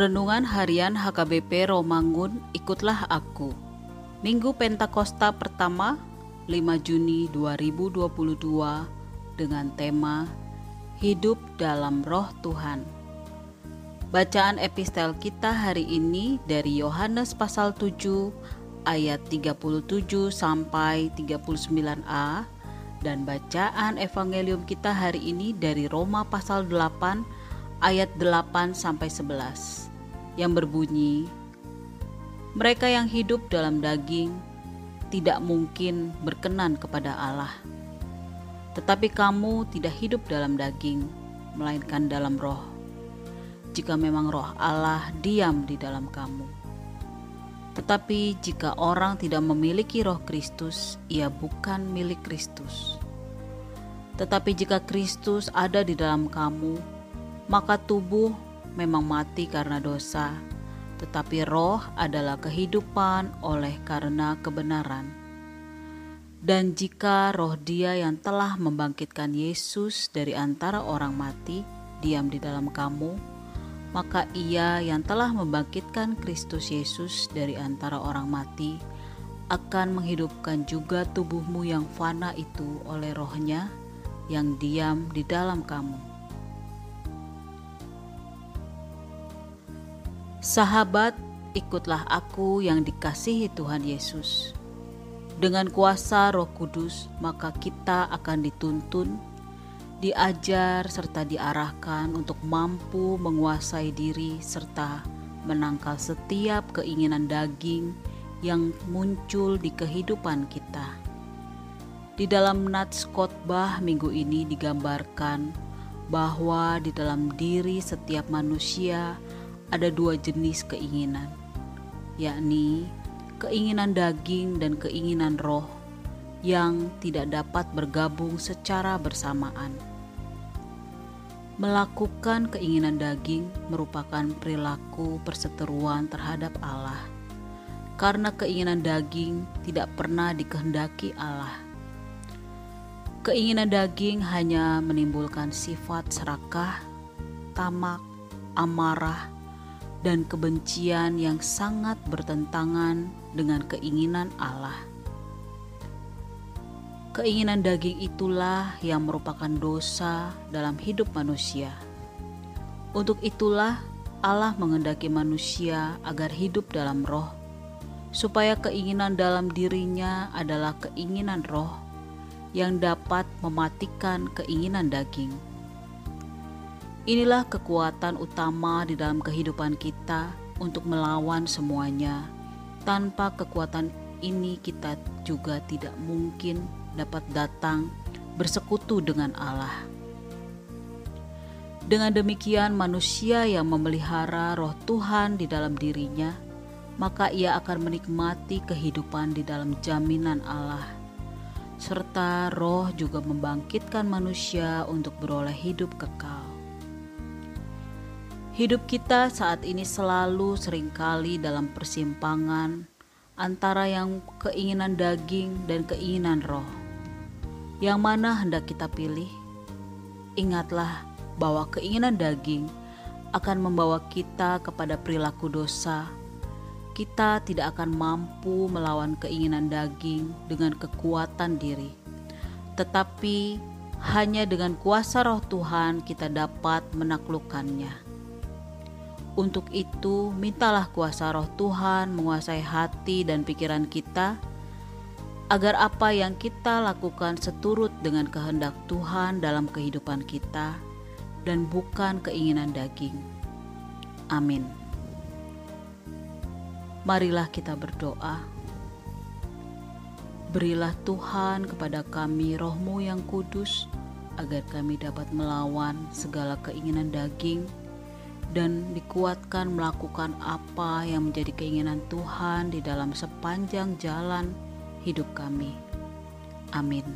Renungan Harian HKBP Romangun Ikutlah Aku. Minggu Pentakosta pertama 5 Juni 2022 dengan tema Hidup dalam Roh Tuhan. Bacaan epistel kita hari ini dari Yohanes pasal 7 ayat 37 sampai 39a dan bacaan evangelium kita hari ini dari Roma pasal 8 ayat 8 sampai 11 yang berbunyi Mereka yang hidup dalam daging tidak mungkin berkenan kepada Allah. Tetapi kamu tidak hidup dalam daging, melainkan dalam roh. Jika memang roh Allah diam di dalam kamu. Tetapi jika orang tidak memiliki roh Kristus, ia bukan milik Kristus. Tetapi jika Kristus ada di dalam kamu, maka tubuh memang mati karena dosa, tetapi roh adalah kehidupan oleh karena kebenaran. Dan jika roh Dia yang telah membangkitkan Yesus dari antara orang mati diam di dalam kamu, maka Ia yang telah membangkitkan Kristus Yesus dari antara orang mati akan menghidupkan juga tubuhmu yang fana itu oleh rohnya yang diam di dalam kamu. Sahabat, ikutlah aku yang dikasihi Tuhan Yesus. Dengan kuasa Roh Kudus, maka kita akan dituntun, diajar, serta diarahkan untuk mampu menguasai diri serta menangkal setiap keinginan daging yang muncul di kehidupan kita. Di dalam nats khotbah minggu ini digambarkan bahwa di dalam diri setiap manusia ada dua jenis keinginan, yakni keinginan daging dan keinginan roh yang tidak dapat bergabung secara bersamaan. Melakukan keinginan daging merupakan perilaku perseteruan terhadap Allah, karena keinginan daging tidak pernah dikehendaki Allah. Keinginan daging hanya menimbulkan sifat serakah, tamak, amarah, dan kebencian yang sangat bertentangan dengan keinginan Allah. Keinginan daging itulah yang merupakan dosa dalam hidup manusia. Untuk itulah Allah mengendaki manusia agar hidup dalam roh, supaya keinginan dalam dirinya adalah keinginan roh yang dapat mematikan keinginan daging. Inilah kekuatan utama di dalam kehidupan kita untuk melawan semuanya. Tanpa kekuatan ini, kita juga tidak mungkin dapat datang bersekutu dengan Allah. Dengan demikian, manusia yang memelihara roh Tuhan di dalam dirinya, maka ia akan menikmati kehidupan di dalam jaminan Allah, serta roh juga membangkitkan manusia untuk beroleh hidup kekal. Hidup kita saat ini selalu sering kali dalam persimpangan antara yang keinginan daging dan keinginan roh. Yang mana hendak kita pilih? Ingatlah bahwa keinginan daging akan membawa kita kepada perilaku dosa. Kita tidak akan mampu melawan keinginan daging dengan kekuatan diri, tetapi hanya dengan kuasa Roh Tuhan kita dapat menaklukkannya. Untuk itu, mintalah kuasa Roh Tuhan menguasai hati dan pikiran kita, agar apa yang kita lakukan seturut dengan kehendak Tuhan dalam kehidupan kita, dan bukan keinginan daging. Amin. Marilah kita berdoa. Berilah Tuhan kepada kami rohmu yang kudus, agar kami dapat melawan segala keinginan daging, dan dikuatkan melakukan apa yang menjadi keinginan Tuhan di dalam sepanjang jalan hidup kami. Amin.